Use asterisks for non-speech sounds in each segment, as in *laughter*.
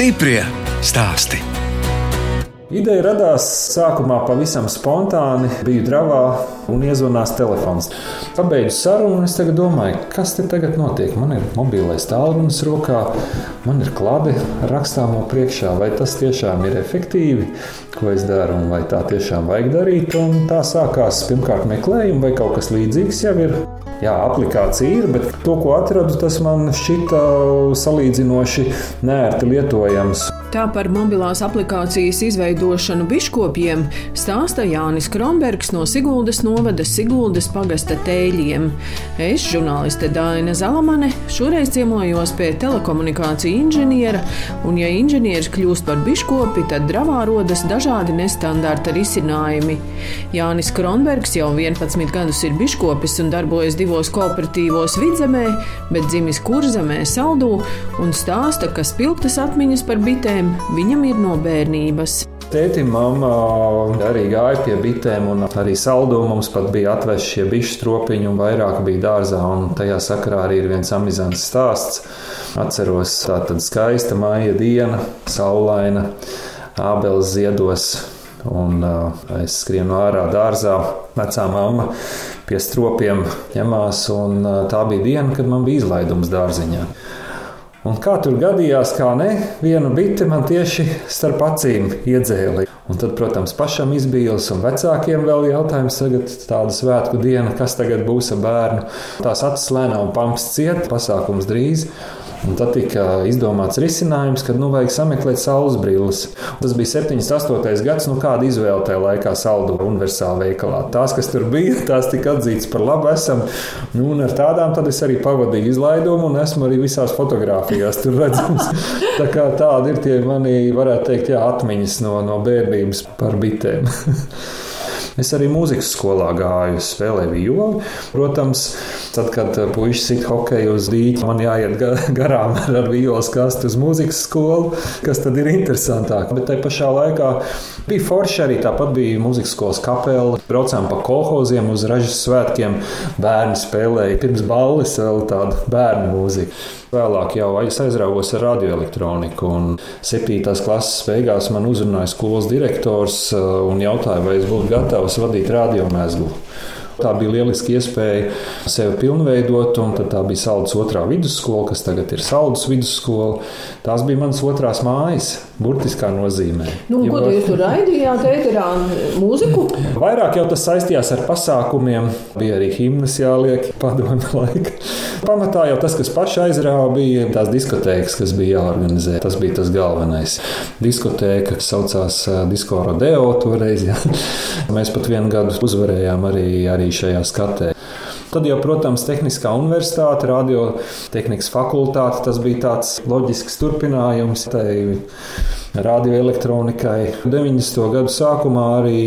Stiprie stāsti. Ideja radās sākumā pavisam spontāni. Biju dravā un iezvanās telefons. Pabeidzu sarunu, un es domāju, kas te tagad notiek. Man ir mobilais tālrunis rokā, man ir klāte rakstāmo priekšā. Vai tas tiešām ir efektīvi, ko es daru, un vai tā tiešām vajag darīt? Un tā sākās pirmkārt meklējumi, vai kaut kas līdzīgs jau ir. Jā, aplikācija ir, bet to, ko atradu, tas man šķita salīdzinoši nērti lietojams. Tā par mobilās aplikācijas izveidošanu biškopiem stāsta Jānis Kronbergs no Siguldas novada Siguldas pagasta tēļiem. Es, žurnāliste Dāna Zalamane, šoreiz ciemojos pie telekomunikāciju inženiera, un ja inženieris kļūst par biškopi, tad dravā rodas dažādi nestandarta risinājumi. Jānis Kronbergs jau 11 gadus ir biškopis un darbojas divos kooperatīvos vidzemē, bet dzimis kurzemē saldū un stāsta, ka spilgtas atmiņas par bitēm viņam ir no bērnības. Tētim, mamma arī gāja pie bitēm, un arī saldū mums pat bija atvesti šie bišu stropiņi, un vairāk bija dārzā. Tajā sakarā arī ir viens amizants stāsts. Atceros, tā tad skaista māja diena, saulaina, ābeles ziedos. Un uh, es skrienu ārā dārzā, vecā mamma pie stropiem ņemās, un uh, tā bija diena, kad man bija izlaidums dārziņā. Un kā tur gadījās, kā ne, viena bite man tieši starp acīm iedzēla. Un tad, protams, pašam izbīlis un vecākiem vēl jautājums, tagad tāda svētku diena, kas tagad būs ar bērnu. Tās acis lēnām pamps ciet, pasākums drīz. Un tad tika izdomāts risinājums, ka nu, vajag sameklēt saules brilles. Tas bija 78. gads, nu kāda izvēle tajā laikā saldu universālā veikalā. Tās, kas tur bija, *laughs* tās tika atzītas par labu esam. Nu, un ar tādām es arī pavadīju izlaidumu un esmu arī visās fotografijās tur redzams. *laughs* Tā kā tādi ir tie mani, varētu teikt, jā, atmiņas no, no bērnības par bitēm. *laughs* Es arī mūzikas skolā gāju, spēlēju violi. Protams, tad, kad puikas sit hokeju uz dīķa, man jāiet *laughs* garām ar violas kastu uz mūzikas skolu, kas tad ir interesantāk. Bet tajā pašā laikā bija forši arī tāpat bija mūzikas skolas kapela. Braucām pa kolhoziem uz ražas svētkiem. Bērni spēlēja pirms balles vēl tādu bērnu mūziku. Vēlāk jau aizraugos ar radioelektroniku, 7. klases beigās man uzrunāja skolas direktors un jautāja, vai es būtu gatavs vadīt radiomēslu. Tā bija lieliska iespēja sevi pilnveidot, un tā bija Saldus otrā vidusskola, kas tagad ir Saldus vidusskola. Tās bija manas otrās mājas, burtiskā nozīmē. Nu, ko jūs tur raidījāt, ēterā mūziku? Vairāk jau tas saistījās ar pasākumiem, bija arī himnas jāliek padomju laika. Pamatā jau tas, kas pašai aizrāva, bija tās diskotēkas, kas bija jāorganizē. Tas bija tas galvenais. Diskotēka, kas saucās Disko Rodeo toreiz. Ja. Mēs pat vienu gadu uzvarējām arī, arī šajā skatē. Tad jau, protams, Tehniskā universitāte, radiotehnikas fakultāte, tas bija tāds loģisks turpinājums. Tai radioelektronikai. 90. gadu sākumā arī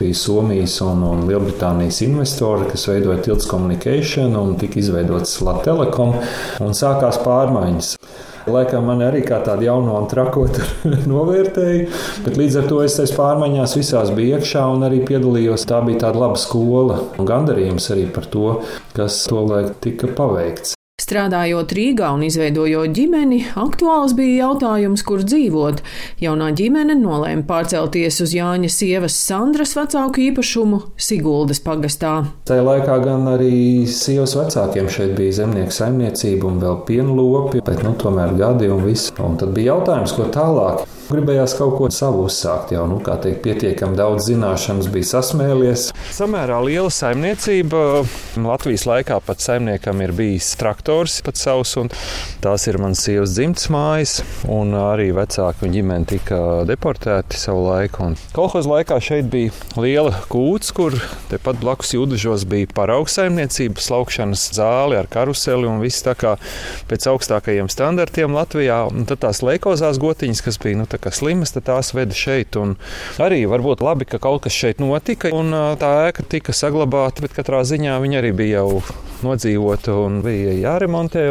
bija Somijas un, un Lielbritānijas investori, kas veidoja Tilts Communication un tika izveidots Latvijas Telekom un sākās pārmaiņas. Laikam man arī kā tādu jaunu un trakotu *laughs* novērtēju, bet līdz ar to es tajās pārmaiņās visās biju iekšā un arī piedalījos. Tā bija tāda laba skola un gandarījums arī par to, kas tolaik tika paveikts. Strādājot Rīgā un izveidojot ģimeni, aktuāls bija jautājums, kur dzīvot. Jaunā ģimene nolēma pārcelties uz Jāņa sievas Sandras vecāku īpašumu Siguldas pagastā. Tajā laikā gan arī sievas vecākiem šeit bija zemnieku saimniecība un vēl pienlopi, bet nu, tomēr gadi un viss. Un tad bija jautājums, ko tālāk. Gribējās kaut ko savu uzsākt, jau nu, teikt, pietiekami daudz zināšanas bija sasmēlies. Samērā liela saimniecība. Latvijas laikā pat saimniekam ir bijis traktors pats savs, un tās ir manas sievas dzimtas mājas, un arī vecāki un ģimene tika deportēti savu laiku. Kolhoz laikā šeit bija liela kūts, kur tepat blakus jūdažos bija paraugs saimniecība, slaukšanas zāli ar karuseli un viss tā kā pēc augstākajiem standartiem Latvijā. Un tad tās leikozās gotiņas, kas bija nu, slimas, tad tās veda šeit. Un arī varbūt labi, ka kaut kas šeit notika, un tā ēka tika saglabāta, bet katrā ziņā viņa arī bija jau nodzīvota un bija jā, jāremontē.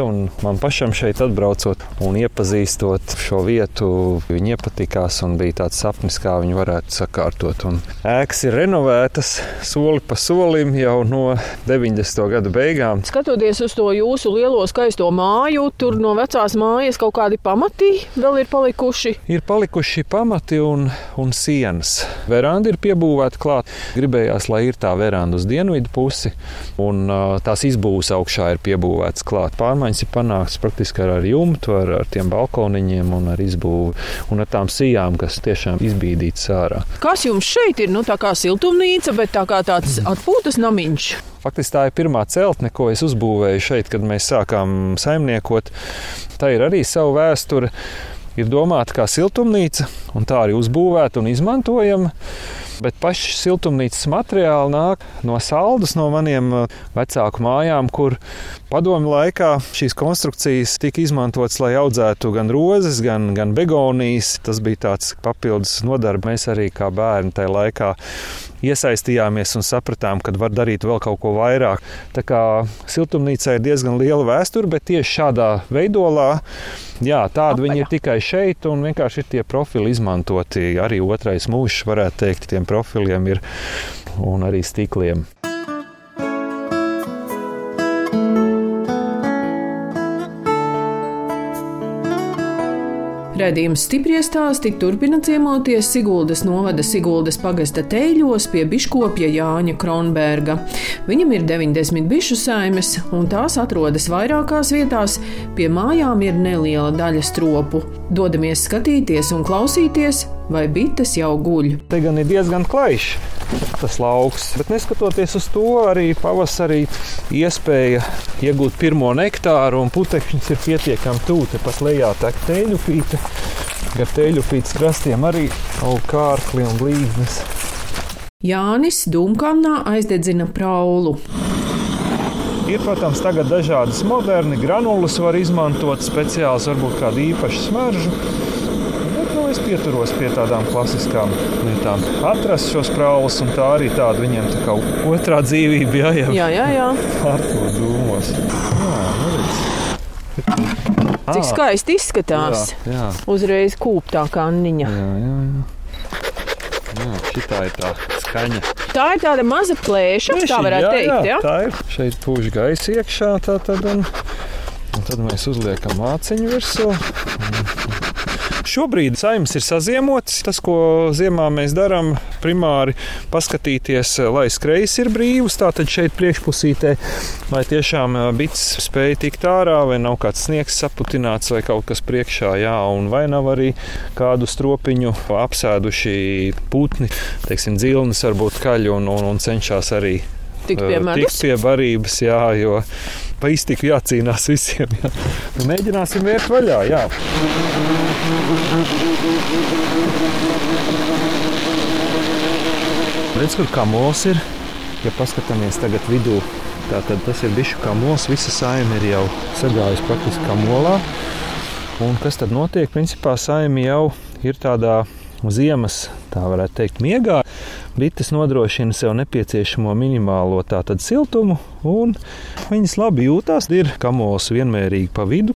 Man pašam šeit atbraucot un iepazīstot šo vietu, viņi iepatikās un bija tāds sapnis, kā viņi varētu sakārtot. Un ēkas ir renovētas soli pa solim jau no 90. gadu beigām. Skatoties uz to jūsu lielo skaisto māju, tur no vecās mājas kaut kādi pamati vēl ir palikuši. Ir palikuši pamati un, un sienas. Veranda ir piebūvēta klāt. Gribējās, lai ir tā veranda uz dienvidu pusi, un tās izbūves augšā ir piebūvētas klāt. Pārmaiņas ir panāktas praktiski ar, ar jumtu, ar, ar tiem balkoniņiem un ar izbūvi un ar tām sijām, kas tiešām izbīdītas ārā. Kas jums šeit ir? Nu, tā kā siltumnīca, bet tā kā tāds atpūtas namiņš. Faktiski tā ir pirmā celtne, ko es uzbūvēju šeit, kad mēs sākām saimniekot. Tā ir arī sava vēsture. Ir domāta kā siltumnīca, un tā arī uzbūvēta un izmantojama. Bet paši siltumnīcas materiāli nāk no saldas, no maniem uh, vecāku mājām, kur padomju laikā šīs konstrukcijas tika izmantotas, lai audzētu gan rozes, gan, gan begonijas. Tas bija tāds papildus nodarbs. Mēs arī kā bērni tajā laikā iesaistījāmies un sapratām, ka var darīt vēl kaut ko vairāk. Tā kā siltumnīcai ir diezgan liela vēsture, bet tieši šādā veidolā, jā, tāda viņa ir tikai šeit, un vienkārši ir tie profili izmantoti. Arī otrais mūžs, varētu teikt, tiem profiliem ir un arī stikliem. Redījums stipri stāsti turpina ciemoties Siguldas novada Siguldas pagasta teļos pie biškopja Jāņa Kronberga. Viņam ir 90 bišu saimes, un tās atrodas vairākās vietās. Pie mājām ir neliela daļa stropu. Dodamies skatīties un klausīties, vai bites jau guļ. Te gan ir diezgan klajš tas lauks, bet neskatoties uz to, arī pavasarī iespēja iegūt pirmo nektāru, un putekļus ir pietiekami tuvu. Tepat lejā tek teļu pīte, gar teļu pītes krastiem arī aug kārkli un blīznes. Jānis Dunkamnā aizdedzina praulu. Ir, protams, tagad dažādas modernas granulas, var izmantot speciāls, varbūt kādu īpašu smaržu. Nu, es pieturos pie tādām klasiskām lietām. Atrast šos praulus, un tā arī tāda viņiem tā kā otrā dzīvība jāiet. Jā, jā, jā. Pārto dūmos. Jā, nu redz. Cik skaisti izskatās. Jā, jā. Uzreiz kūptā kā niņa. Jā, jā, jā. Jā, šitā ir tā skaņa. Tā ir tāda maza plēša, tā varētu jā, teikt. Jā, Ja? tā ir. Šeit pūš gaisa iekšā, tā tad, un, un tad mēs uzliekam māciņu virsū. Šobrīd saimnes ir saziemotas. Tas, ko ziemā mēs darām, primāri paskatīties, lai skrejas ir brīvas. Tātad šeit priekšpusītē, lai tiešām bits spēja tikt ārā, vai nav kāds sniegs saputināts, vai kaut kas priekšā, jā, un vai nav arī kādu stropiņu apsēduši putni, teiksim, dzilnes varbūt kaļu un, un, un cenšas arī Tikt pie tikt pie barības, jā, jo pa iztiku jācīnās visiem. Jā. Mēģināsim vērt vaļā. Jā. Redz, kur kamols ir. Ja paskatāmies tagad vidū, tad tas ir bijis kamols. Visa saime ir jau sagājusi praktiski kamolā. Un kas tad notiek? Principā saime jau ir tādā ziemas, tā varētu teikt, miegā. Bites nodrošina sev nepieciešamo minimālo tātad siltumu, un viņas labi jūtās. Ir kamols vienmērīgi pa vidu.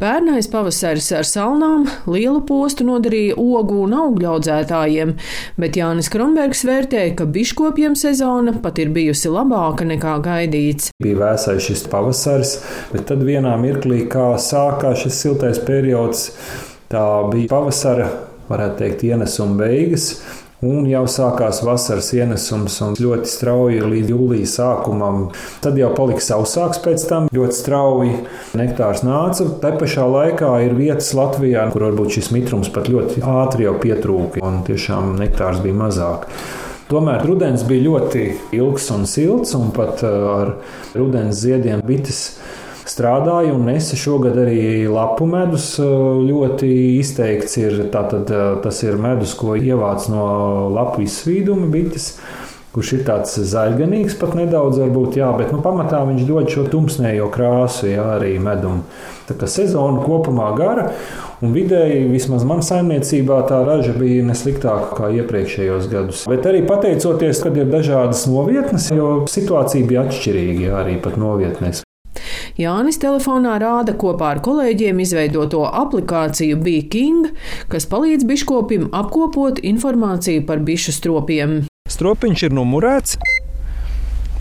Pērnais pavasaris ar salnām lielu postu nodarīja ogu un augļu audzētājiem, bet Jānis Kronbergs vērtēja, ka biškopiem sezona pat ir bijusi labāka nekā gaidīts. Bija vēsais šis pavasaris, bet tad vienā mirklī, kā sākās šis siltais periods, tā bija pavasara, varētu teikt, ienesuma beigas. Un jau sākās vasaras ienesums, un ļoti strauji līdz jūlijas sākumam. Tad jau palika sausāks pēc tam, ļoti strauji nektārs nāca. Te pašā laikā ir vietas Latvijā, kur varbūt šis mitrums pat ļoti ātri jau pietrūka, un tiešām nektārs bija mazāk. Tomēr rudens bija ļoti ilgs un silts, un pat ar rudens ziediem bites strādāju un nesa šogad arī lapu medus. Ļoti izteikts ir tātad, tas ir medus, ko ievāc no lapu izsvīduma bites. Kurš ir tāds zaļganīgs, pat nedaudz, varbūt, jā, bet nu, pamatā viņš dod šo tumsnējo krāsu, jā, arī medumu. Tā kā sezona kopumā gara, un vidēji, vismaz manā saimniecībā, tā raža bija nesliktāka kā iepriekšējos gados. Bet arī pateicoties, kad ir dažādas novietnes, jo situācija bija atšķirīga, jā, arī pat novietnēs. Jānis telefonā rāda kopā ar kolēģiem izveidoto aplikāciju Beeking, kas palīdz biškopim apkopot informāciju par bišu stropiem. Stropiņš ir numurēts.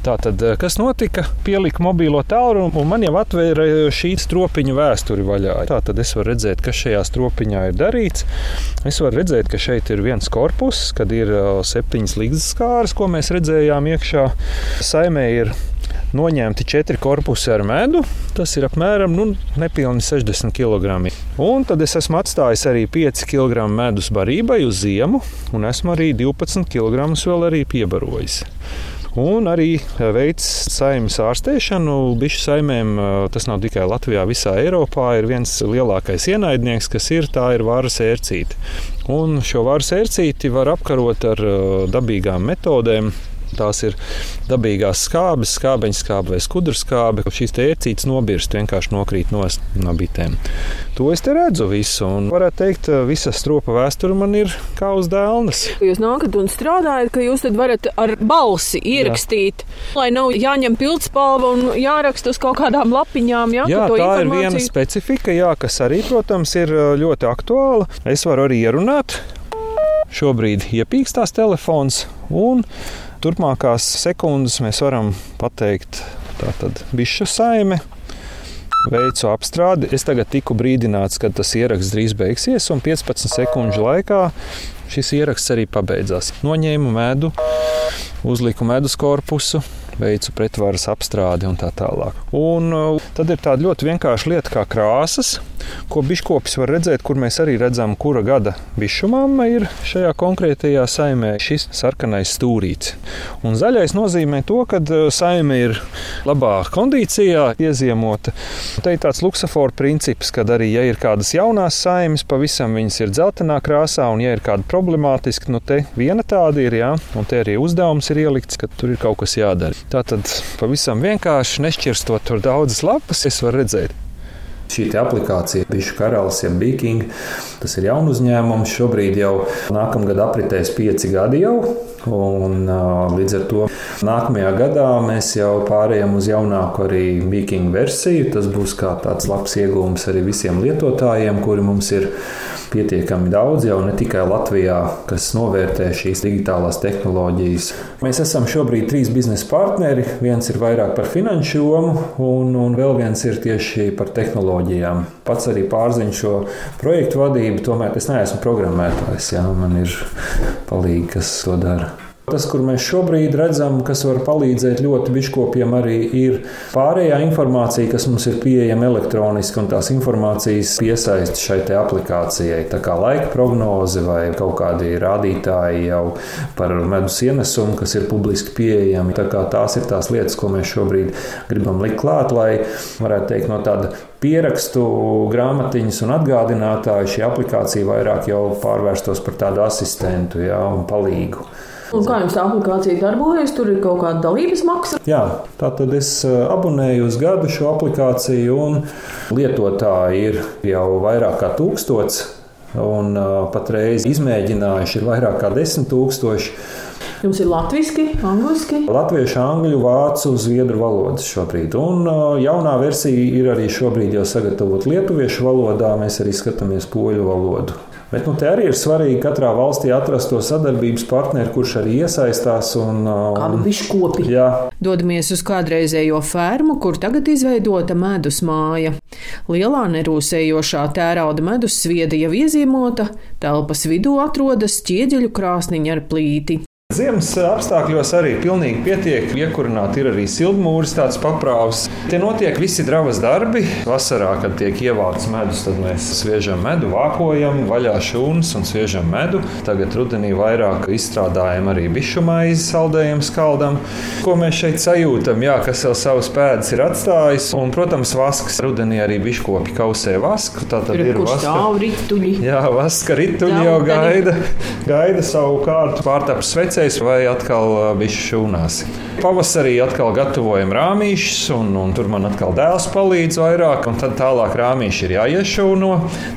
Tātad, eh, kas notika? Pielika mobilo tālruni, un man jau atvēra šī stropiņa vēsturi vaļā. Tātad es varu redzēt, kas šajā stropiņā ir darīts. Es varu redzēt, ka šeit ir viens korpus, kad ir eh, septiņas līdzsvaras skāras, ko mēs redzējām iekšā. Saimē ir noņemti četri korpusi ar medu. Tas ir apmēram nu, nepilni 60 kg. Un tad es esmu atstājis arī 5 kg medus barībai uz ziemu, un esmu arī 12 kg vēl arī piebarojis un arī e, veids saimnes ārstēšanu. Bišu saimēm e, tas nav tikai Latvijā, visā Eiropā ir viens lielākais ienaidnieks, kas ir tā ir varas ērcīte. Un šo varas ērcīti var apkarot ar e, dabīgām metodēm. Tās ir dabīgās skābes, skābeņa skābe vai skudra skābe. Šīs ērcītes nobirst, vienkārši nokrīt no bitēm. To es te redzu visu. Un varētu teikt, visa stropa vēsture man ir kā uz dēlnes. Jūs nākat un strādājat, ka jūs varat ar balsi ierakstīt, jā. lai nav jāņem pildspalva un jāraksta uz kaut kādām lapiņām. Jā, jā tā informāciju... ir viena specifika, jā, kas arī, protams, ir ļoti aktuāla. Es varu arī ierunāt. Šobrīd iepīkstās telefons, un Turpmākās sekundes mēs varam pateikt, tātad bišu saime. Veicu apstrādi. Es tagad tiku brīdināts, ka tas ieraksts drīz beigsies, un 15 sekundžu laikā šis ieraksts arī pabeidzās. Noņēmu medu, uzliku medus korpusu, veicu pretvaras apstrādi un tā tālāk. Un uh, tad ir tāda ļoti vienkārša lieta kā krāsas, ko biškopis var redzēt, kur mēs arī redzam, kura gada bišumāma ir šajā konkrētajā saimē šis sarkanais stūrīts. Un zaļais nozīmē to, ka uh, saime ir labā kondīcijā, ieziemota. Te ir tāds luksafora princips, kad arī, ja ir kādas jaunās saimes, pavisam viņas ir dzeltenā krāsā, un ja ir kāda problemātiska, nu te viena tāda ir, jā, un te arī uzdevums ir ielikts, ka tur ir kaut kas jādara. Tā tad pavisam vienkārši nešķirstot tur daudzas lapas, es varu redzēt. Šī aplikācija, Bišu karalis, jeb Bīking, tas ir jauns uzņēmums. Šobrīd jau nākamgad apritēs pieci gadi jau. Un, līdz ar to nākamajā gadā mēs jau pārējām uz jaunāku arī Bīking versiju. Tas būs kā tāds labs iegūms arī visiem lietotājiem, kuri mums ir pietiekami daudz jau ne tikai Latvijā, kas novērtē šīs digitālās tehnoloģijas. Mēs esam šobrīd trīs biznesa partneri. Viens ir vairāk par finanšu jomu, un, un vēl viens ir tieši par tehnoloģijām. Pats arī pārziņu šo projektu vadību, tomēr es neesmu programmētājs. Jā, man ir palīgi, kas to dara. Tas, kur mēs šobrīd redzam, kas var palīdzēt ļoti biškopiem, arī ir pārējā informācija, kas mums ir pieejama elektroniski, un tās informācijas piesaist šai aplikācijai. Tā kā laika prognoze vai kaut kādi rādītāji jau par medus ienesumu, kas ir publiski pieejami. Tā tās ir tās lietas, ko mēs šobrīd gribam likt klāt, lai varētu teikt no tāda pierakstu grāmatiņas un atgādinātāju šī aplikācija vairāk jau pārvērstos par tādu asistentu jā, un palīgu. Un kā jums tā aplikācija darbojas? Tur ir kaut kāda dalības maksa. Jā, tā tad es eh, abonēju uz gadu šo aplikāciju, un lietotāji ir jau vairāk kā tūkstots. Un uh, patreiz izmēģinājuši ir vairāk kā desmit tūkstoši. Jums ir latviešu, angļuiski? Latviešu, angļu, vācu, zviedru valodas šobrīd. Un uh, jaunā versija ir arī šobrīd jau sagatavota lietuviešu valodā. Mēs arī skatāmies poļu valodu. Bet nu, te arī ir svarīgi katrā valstī atrast to sadarbības partneri, kurš arī iesaistās. Un, un, Kādu biškopi? Jā. Dodamies uz kādreizējo fermu, kur tagad izveidota medus māja. Lielā nerūsējošā tērauda medus svieda jau iezīmota, telpas vidū atrodas ķieģeļu krāsniņa ar plīti. Ziemas apstākļos arī pilnīgi pietiek. Iekurināt ir arī siltumūris, tāds paprāvs. Tie notiek visi dravas darbi. Vasarā, kad tiek ievākts medus, tad mēs sviežam medu, vākojam, vaļā šūnas un sviežam medu. Tagad rudenī vairāk izstrādājam arī bišu maizi, saldējam, skaldam. Ko mēs šeit sajūtam? Jā, kas jau savus pēdas ir atstājis. Un, protams, vasks. Rudenī arī biškopi kausē vasku. Tā tad ir, ir vaska. Rituļi. Jā, vaska rituļi jau gaida, gaida savu kārtu pārtapu sveci precēs vai atkal bišu šūnās. Pavasarī atkal gatavojam rāmīšus, un, un tur man atkal dēls palīdz vairāk, un tad tālāk rāmīši ir jāiešūno.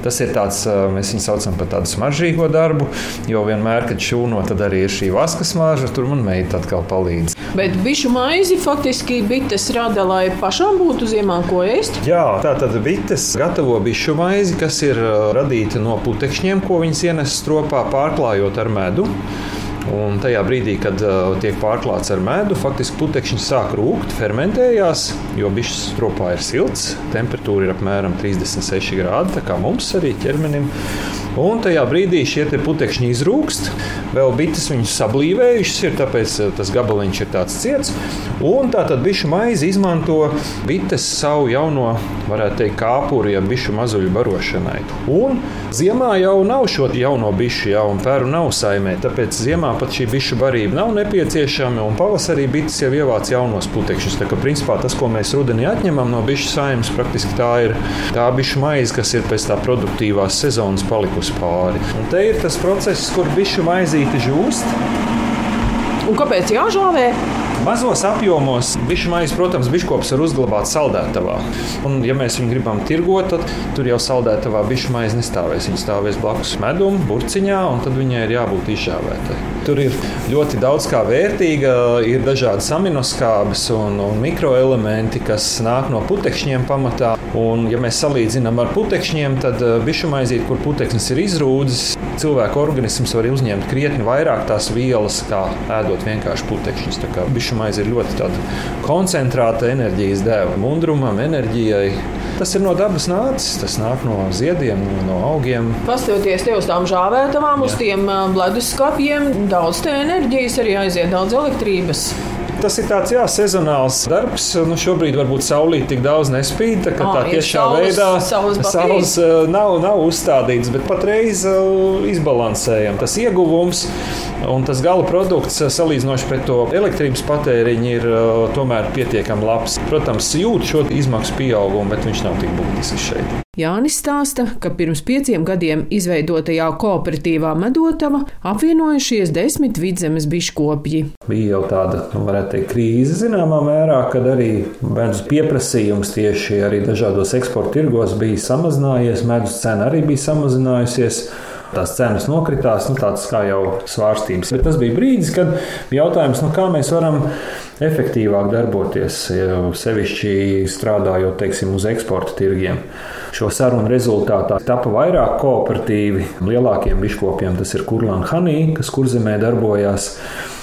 Tas ir tāds, mēs viņu saucam par tādu smaržīgo darbu, jo vienmēr, kad šūno, tad arī ir šī vaska smarža, tur man meita atkal palīdz. Bet bišu maizi faktiski bites rada, lai pašām būtu ziemā ko ēst? Jā, tā tad bites gatavo bišu maizi, kas ir radīta no putekšņiem, ko viņas ienes stropā, pārklājot ar medu. Un tajā brīdī, kad uh, tiek pārklāts ar medu, faktiski putekšņi sāk rūkt, fermentējās, jo bišķis stropā ir silts. Temperatūra ir apmēram 36 grādi, tā kā mums arī ķermenim. Un tajā brīdī šie putekšņi izrūkst, vēl bites viņus sablīvējušas, ir, tāpēc tas gabaliņš ir tāds ciets. Un tā tad bišu maizi izmanto bites savu jauno, varētu teikt, kāpuru, ja bišu mazuļu barošanai. Un ziemā jau nav šo jauno bišu, jau un pēru nav saimē, tāpēc ziemā pat šī bišu barība nav nepieciešama, un pavasarī bites jau ievāc jaunos putekšņus. Tā kā principā tas, ko mēs rudenī atņemam no bišu saimnes, praktiski tā ir tā bišu maize, kas ir pēc tā produktīvās sezonas palikusi uz pāri. Un te ir tas process, kur bišu maizīte žūst. Un kāpēc jāžāvē? Mazos apjomos bišu maize, protams, biškops var uzglabāt saldētavā. Un, ja mēs viņu gribam tirgot, tad tur jau saldētavā bišu maize nestāvēs. Viņa stāvēs blakus medum, burciņā, un tad viņai ir jābūt izžāvētai. Tur ir ļoti daudz kā vērtīga, ir dažādas aminoskābes un, un mikroelementi, kas nāk no putekšņiem pamatā. Un, ja mēs salīdzinām ar putekšņiem, tad eh, bišu maizīt, kur putekšņis ir izrūdzis, cilvēka organisms var uzņemt krietni vairāk tās vielas, kā ēdot vienkārši putekšņus. Bišu maize ir ļoti koncentrēta enerģijas dēva mundrumam, enerģijai. Tas ir no dabas nācis, tas nāk no ziediem, no augiem. Pastoties uz tām žāvētavām, uz tiem leduskapiem, daudz enerģijas arī aiziet, daudz elektrības. Tas ir tāds jā, sezonāls darbs. Nu, šobrīd varbūt saulīt tik daudz nespīd. Tā, oh, tā tiešā saules, veidā saules, saules nav, nav uzstādīts, bet patreiz izbalansējam. Tas ieguvums un tas gala produkts salīdzinoši pret to elektrības patēriņu ir tomēr pietiekami labs. Protams, jūt šo izmaksu pieaugumu, bet viņš nav tik būtisks šeit. Jānis stāsta, ka pirms pieciem gadiem izveidotajā kooperatīvā medotava apvienojušies desmit vidzemes biškopji. Bija jau tāda, nu, varētu teikt, krīze zināmā mērā, kad arī medus pieprasījums tieši arī dažādos eksporta tirgos bija samazinājies, medus cena arī bija samazinājusies tās cenas nokritās, nu, tāds kā jau svārstības. Bet tas bija brīdis, kad bija jautājums, nu, kā mēs varam efektīvāk darboties, sevišķi strādājot teiksim, uz eksporta tirgiem. Šo sarunu rezultātā tapa vairāk kooperatīvi. Lielākiem biškopiem tas ir Kurlāna Hanī, kas kurzemē darbojās.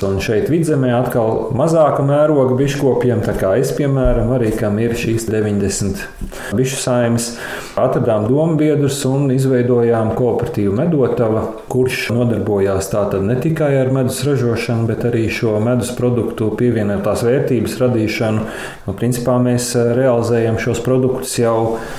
Un šeit vidzemē atkal mazāka mēroga biškopiem, tā kā es, piemēram, arī kam ir šīs 90 bišu saimes, atradām dombiedrus un izveidojām kooperatīvu medotavu, kurš nodarbojās tātad ne tikai ar medus ražošanu, bet arī šo medus produktu pievienotās vērtības radīšanu. Nu, principā mēs realizējam šos produktus jau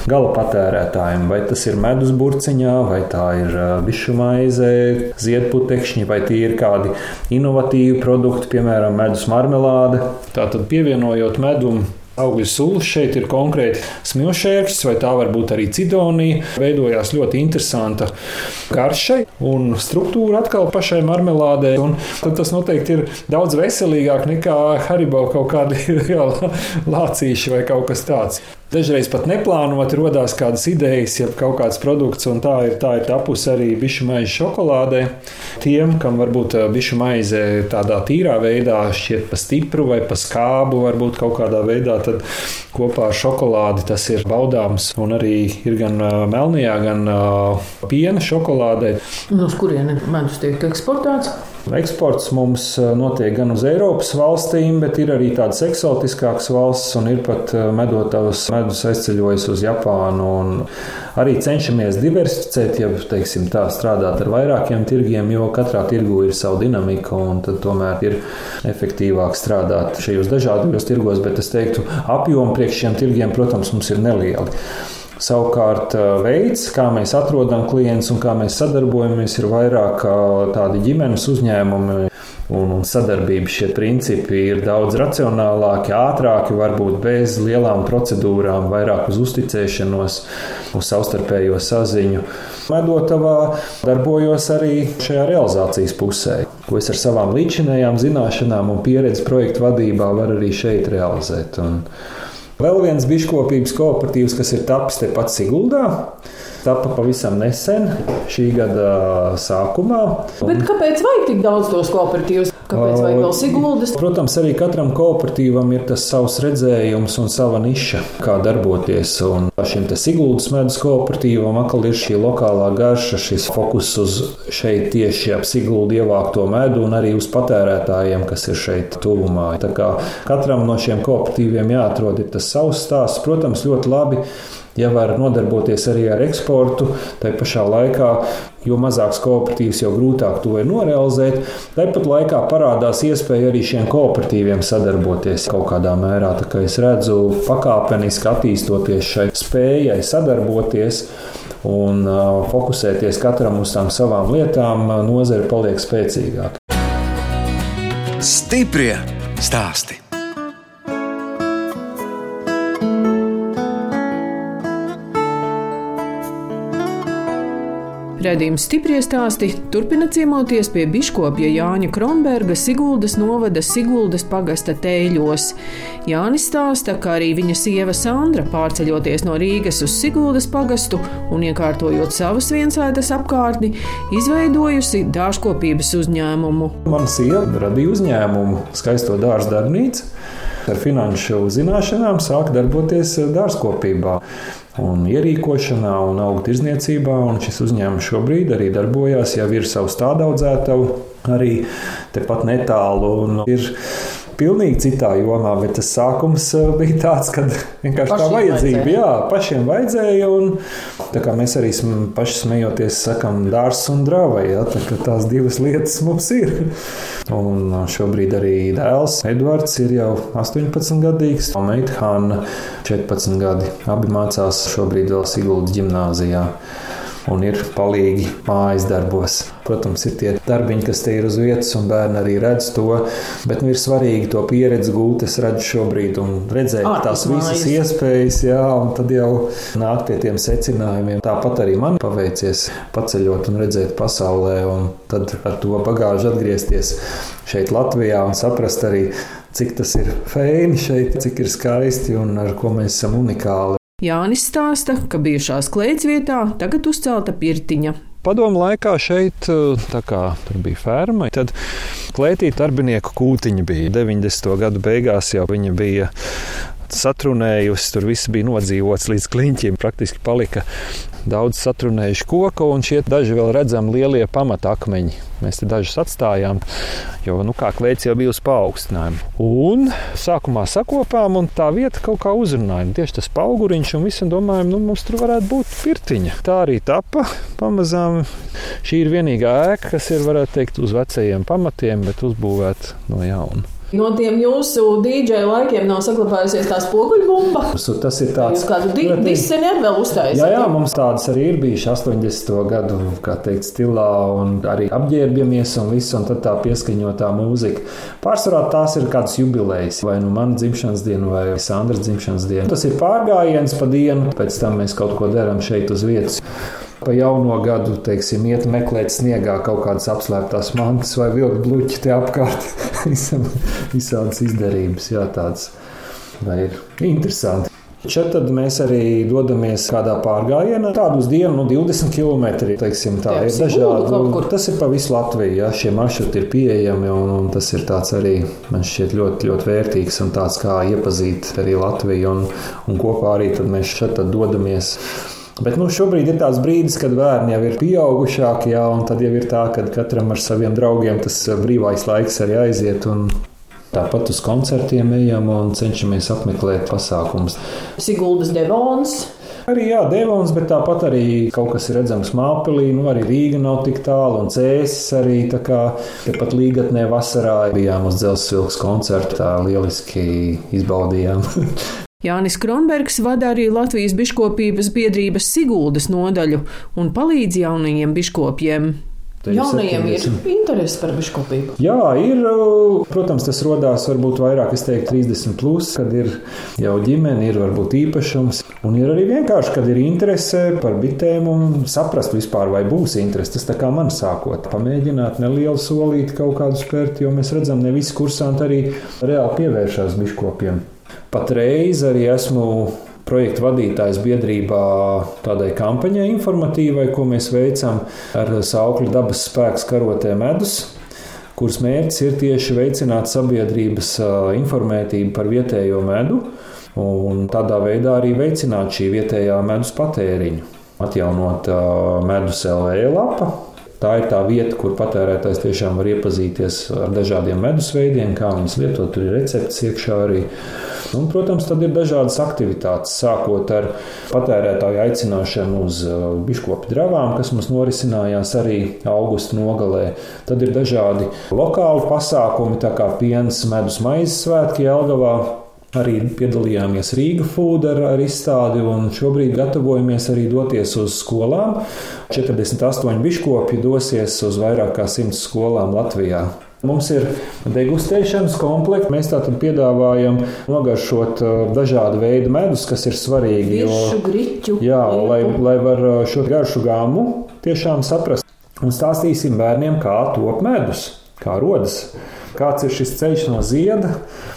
gala patērētājiem. Vai tas ir medus burciņā, vai tā ir bišu maize, ziedputekšņi, vai tie ir kādi inovatīvi brīvi produkti, piemēram, medus marmelāde. Tātad pievienojot medumu augļu sulu. Šeit ir konkrēti smilšēkšķis, vai tā var būt arī cidonija. Veidojās ļoti interesanta karšai un struktūra atkal pašai marmelādei. Tad tas noteikti ir daudz veselīgāk nekā haribo kaut kādi *laughs* lācīši vai kaut kas tāds. Dažreiz pat neplānoti radās kādas idejas, ja kaut kāds produkts, un tā ir, tā ir tapusi arī bišu maize šokolādē. Tiem, kam varbūt bišu maize tādā tīrā veidā šķiet pa stipru vai pa skābu, varbūt kaut kādā veidā, tad kopā ar šokolādi tas ir baudāms. Un arī ir gan melnajā, gan piena šokolādē. No kurienes medus tiek eksportēts? Eksports mums eh, notiek gan uz Eiropas valstīm, bet ir arī tādas eksotiskākas valstis, un ir pat eh, medotavas medus aizceļojis uz Japānu. Arī cenšamies diversificēt, ja teiksim, tā strādāt ar vairākiem tirgiem, jo katrā tirgu ir sava dinamika, un tomēr ir efektīvāk strādāt šajos dažādos tirgos, bet es teiktu, apjomi priekš šiem tirgiem, protams, mums ir nelieli. Savukārt, veids, kā mēs atrodam klientus un kā mēs sadarbojamies, ir vairāk tādi ģimenes uzņēmumi un, un sadarbības šie principi ir daudz racionālāki, ātrāki, varbūt bez lielām procedūrām, vairāk uz uzticēšanos, uz savstarpējo saziņu. Medotavā darbojos arī šajā realizācijas pusē, ko es ar savām līdzinējām zināšanām un pieredzi projektu vadībā varu arī šeit realizēt. Un vēl viens biškopības kooperatīvs, kas ir tapis tepat Siguldā. Tapa pavisam nesen, šī gada sākumā. Bet kāpēc vajag tik daudz tos kooperatīvus? Kāpēc vajag vēl siguldas? Protams, arī katram kooperatīvam ir tas savs redzējums un sava niša, kā darboties. Un šim te siguldas medus kooperatīvam atkal ir šī lokālā garša, šis fokus uz šeit tieši ap siguldu ievākto medu un arī uz patērētājiem, kas ir šeit tuvumā. Tā kā katram no šiem kooperatīviem jāatrod tas savs stāsts. Protams, ļoti labi Ja var nodarboties arī ar eksportu, tai pašā laikā, jo mazāks kooperatīvs, jo grūtāk to ir norealizēt. Tāpat laikā parādās iespēja arī šiem kooperatīviem sadarboties kaut kādā mērā. Tā kā es redzu, pakāpeniski attīstoties šai spējai sadarboties un fokusēties katram uz tām savām lietām, nozare paliek spēcīgāka. Stiprie stāstī! Redījums stipri stāsti turpina ciemoties pie biškopja Jāņa Kronberga Siguldas novada Siguldas pagasta tēļos. Jānis stāsta, ka arī viņa sieva Sandra pārceļoties no Rīgas uz Siguldas pagastu un iekārtojot savas viensētas apkārtni, izveidojusi dārzkopības uzņēmumu. Man sieva radīja uzņēmumu skaisto dārza darbnīcu. Ar finanšu zināšanām sāk darboties dārzkopībā un ierīkošanā un augu tirzniecībā. Un šis uzņēmums šobrīd arī darbojas, jau ir savs tādaudzētavu arī tepat netālu. Ir pilnīgi citā jomā, bet tas sākums eh, bija tāds, ka *laughs* vienkārši pašiem tā vajadzība, vajadzēja. jā, pašiem vajadzēja. Un, tā kā mēs arī paši smejoties, sakam, dārsts un drāva, jā, tā kā tās divas lietas mums ir. *laughs* Un šobrīd arī dēls Edvards ir jau 18 gadīgs, un meita Hanna 14 gadi. Abi mācās šobrīd vēl Siguldas ģimnāzijā un ir palīgi mājas darbos. Protams, ir tie darbiņi, kas te ir uz vietas, un bērni arī redz to. Bet nu, ir svarīgi to pieredzi gūt. Es redzu šobrīd, un redzēt Ārpus tās visas mājas. iespējas, jā, un tad jau nāk pie tiem secinājumiem. Tāpat arī man paveicies paceļot un redzēt pasaulē, un tad ar to bagāžu atgriezties šeit Latvijā un saprast arī, cik tas ir feini šeit, cik ir skaisti un ar ko mēs esam unikāli. Jānis stāsta, ka bijušās klēts vietā tagad uzcelta pirtiņa. Padomu laikā šeit kā, bija ferma. Tad klētī darbinieku kūtiņa bija 90. gadu beigās, jau viņa bija satrunējusi. Tur viss bija nodzīvots līdz kliņķiem. Praktiski palika daudz satrunējuši koku, un šie daži vēl redzami lielie pamatakmeņi. Mēs te dažus atstājām, jo nu, kā klēts jau bija uz paaugstinājumu. Un sākumā sakopām, un tā vieta kaut kā uzrunāja. Tieši tas auguriņš, un visi domājām, nu mums tur varētu būt pirtiņa. Tā arī tapa pamazām. Šī ir vienīgā ēka, kas ir, varētu teikt, uz vecajiem pamatiem, bet uzbūvēta no jauna. No tiem jūsu dīdžeja laikiem nav saglabājusies tā spoguļbumba. Tas ir tāds, kādu diseni arī vēl uztaisīt. Jā, jā, mums tādas arī ir bijušas 80. gadu, kā teikt, stilā un arī apģērbjamies un viss, un tad tā pieskaņotā mūzika. Pārsvarā tās ir kādas jubilejas, vai nu mana dzimšanas diena, vai Sandras dzimšanas diena. Tas ir pārgājiens pa dienu, pēc tam mēs kaut ko darām šeit uz vietas pa jauno gadu, teiksim, iet meklēt sniegā kaut kādas apslēptās mantas vai vilkt bluķi te apkārt. *laughs* Visādas izdarības, jā, tādas ir interesanti. Šeit mēs arī dodamies kādā pārgājienā. Tādu uz dienu, nu, 20 km. Teiksim, tā ir dažādi. Tas ir pa visu Latviju. Ja, šie maršruti ir pieejami, un, un tas ir arī man šķiet ļoti, ļoti vērtīgs un tāds kā iepazīt arī Latviju. Un, un kopā arī mēs šeit dodamies Bet nu, šobrīd ir tāds brīdis, kad bērni jau ir pieaugušāki, jā, un tad jau ir tā, ka katram ar saviem draugiem tas brīvais laiks arī aiziet. Tāpat uz koncertiem ejam un cenšamies apmeklēt pasākumus. Siguldas Devons. Arī jā, Devons, bet tāpat arī kaut kas ir redzams Māpelī. Nu, arī Rīga nav tik tālu, un Cēsis arī tā kā tepat līgatnē vasarā bijām uz dzelzceļa koncertu. Tā lieliski izbaudījām *laughs* Jānis Kronbergs vada arī Latvijas biškopības biedrības Siguldas nodaļu un palīdz jaunajiem biškopiem. Jaunajiem ir interese par biškopību. Jā, ir. Protams, tas radās varbūt vairāk, es teiktu, 30, plus, kad ir jau ģimene, ir varbūt īpašums. Un ir arī vienkārši, kad ir interese par bitēm un saprast vispār, vai būs interese. Tas tā kā man sākot, pamēģināt nelielu solīti kaut kādu spērt, jo mēs redzam, ne visi kursanti arī reāli pievēršās biškopiem. Patreiz arī esmu projektu vadītājs biedrībā tādai kampaņai informatīvai, ko mēs veicam ar saukli dabas spēks karotē medus kuras mērķis ir tieši veicināt sabiedrības informētību par vietējo medu un tādā veidā arī veicināt šī vietējā medus patēriņu. Atjaunot medus LV lapa, Tā ir tā vieta, kur patērētājs tiešām var iepazīties ar dažādiem medus veidiem, kā viņus lietot. Tur ir recepts iekšā arī. Un, protams, tad ir dažādas aktivitātes, sākot ar patērētāju aicināšanu uz uh, biškopu dravām, kas mums norisinājās arī augusta nogalē. Tad ir dažādi lokāli pasākumi, tā kā piens, medus maizes svētki Jelgavā, Arī piedalījāmies Rīga Food ar, ar izstādi, un šobrīd gatavojamies arī doties uz skolām. 48 biškopi dosies uz vairāk kā 100 skolām Latvijā. Mums ir degustēšanas komplekts. Mēs tātad piedāvājam nogaršot uh, dažādu veidu medus, kas ir svarīgi. Viršu, griķu, jā, lai, lai var uh, šo garšu gāmu tiešām saprast. Un stāstīsim bērniem, kā top medus, kā rodas kāds ir šis ceļš no zieda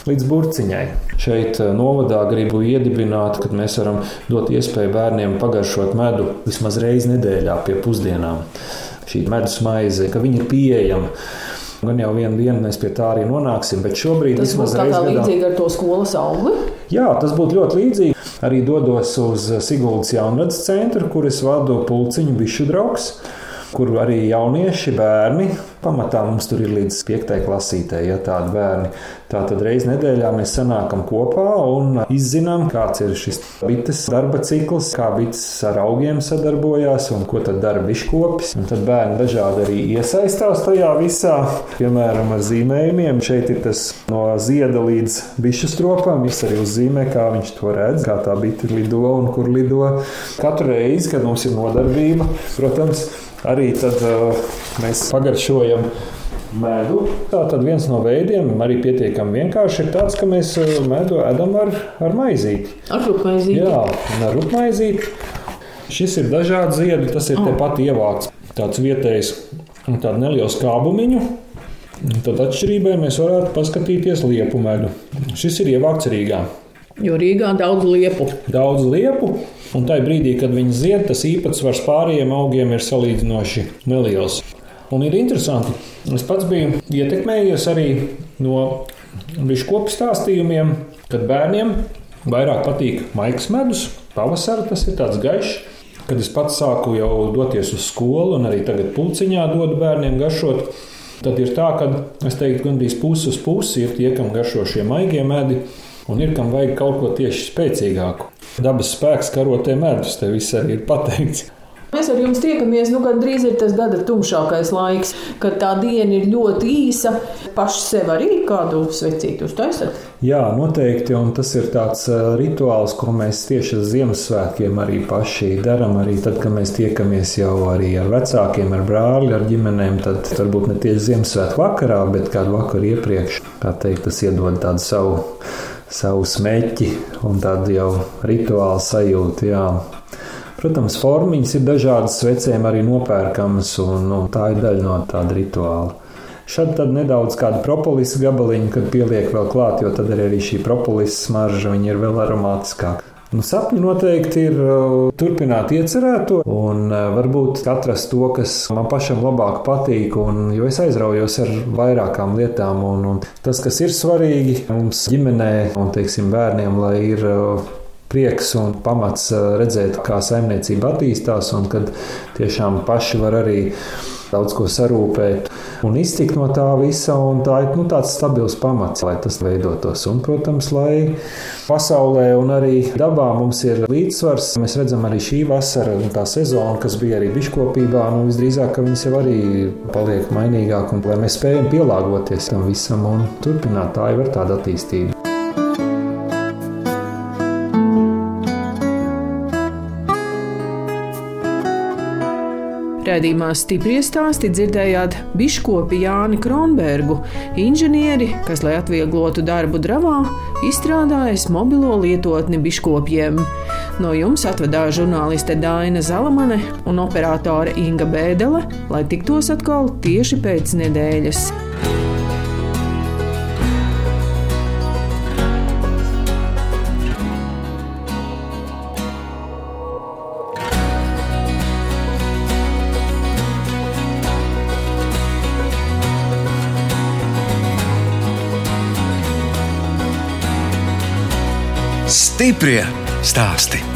līdz burciņai. Šeit eh, novadā gribu iedibināt, ka mēs varam dot iespēju bērniem pagaršot medu vismaz reizi nedēļā pie pusdienām. Šī medus maize, ka viņi ir pieejami. Gan jau vienu dienu mēs pie tā arī nonāksim, bet šobrīd tas būs tā kā līdzīgi ar to skolas augli. Jā, tas būtu ļoti līdzīgi. Arī dodos uz Siguldas jaunradas centru, kur es vadu pulciņu bišu draugs kur arī jaunieši, bērni, pamatā mums tur ir līdz 5. klasītē, ja tādi bērni. Tātad reizē nedēļā mēs sanākam kopā un izzinām, kāds ir šis bites darba cikls, kā bites ar augiem sadarbojās un ko tad dara biškopis. Un tad bērni dažādi arī iesaistās tajā visā, piemēram, ar zīmējumiem. Šeit ir tas no zieda līdz bišu stropam, viņš arī uzzīmē, kā viņš to redz, kā tā bite lido un kur lido. Katru reizi, kad mums ir nodarbība, protams, arī tad, uh, mēs pagaršojam medu. Tā tad viens no veidiem, arī pietiekami vienkārši, ir tāds, ka mēs uh, medu ēdam ar, ar maizīti. Ar rupmaizīti? Jā, ar rupmaizīti. Šis ir dažādi ziedi, tas ir oh. tepat ievākts. Tāds vietējs un tādu nelielu skābumiņu. Tad atšķirībai mēs varētu paskatīties liepu medu. Šis ir ievākts Rīgā. Jo Rīgā daudz liepu. Daudz liepu, un tajā brīdī, kad viņi zied, tas īpatsvars pārējiem augiem ir salīdzinoši neliels. Un ir interesanti, es pats biju ietekmējies arī no biškopu stāstījumiem, kad bērniem vairāk patīk maigs medus, pavasara tas ir tāds gaišs. Kad es pats sāku jau doties uz skolu, un arī tagad pulciņā dodu bērniem garšot, tad ir tā, ka es teiktu, gandrīz pusi uz pusi ir tie, kam garšo šie maigie medi, un ir kam vajag kaut ko tieši spēcīgāku. Dabas spēks karotē medus, te viss arī ir pateikts. Mēs ar jums tiekamies, nu, kad drīz ir tas gada tumšākais laiks, kad tā diena ir ļoti īsa. Paši sev arī kādu svecītu uztaisat? Jā, noteikti, un tas ir tāds rituāls, ko mēs tieši ar Ziemassvētkiem arī paši darām. Arī tad, kad mēs tiekamies jau arī ar vecākiem, ar brāli, ar ģimenēm, tad varbūt ne tieši Ziemassvētku vakarā, bet kādu vakaru iepriekš, kā teikt, tas iedod tādu savu savu smēķi un tādu jau rituālu sajūtu. Jā. Protams, formiņas ir dažādas, svecēm arī nopērkamas, un, un tā ir daļa no tāda rituāla. Šad tad nedaudz kādu propolisa gabaliņu, kad pieliek vēl klāt, jo tad arī šī propolisa smarža ir vēl aromātiskāka. Nu, sapņi noteikti ir uh, turpināt iecerēto un uh, varbūt atrast to, kas man pašam labāk patīk. Un, jo es aizraujos ar vairākām lietām, un, un tas, kas ir svarīgi mums ģimenē un teiksim, bērniem, lai ir uh, prieks un pamats redzēt, kā saimniecība attīstās, un kad tiešām paši var arī daudz ko sarūpēt un iztikt no tā visa. Tā ir nu, tāds stabils pamats, lai tas veidotos. Un, protams, lai pasaulē un arī dabā mums ir līdzsvars. Mēs redzam arī šī vasara, tā sezona, kas bija arī biškopībā, nu, visdrīzāk, ka viņas jau arī paliek mainīgāk un lai mēs spējam pielāgoties tam visam un turpināt. Tā jau ir tāda attīstība. Rēdījumā stipri stāsti dzirdējāt biškopi Jāni Kronbergu, inženieri, kas, lai atvieglotu darbu dravā, izstrādājis mobilo lietotni biškopiem. No jums atvedās žurnāliste Dāna Zalamane un operātore Inga Bēdele, lai tiktos atkal tieši pēc nedēļas. Stiprie stāsti.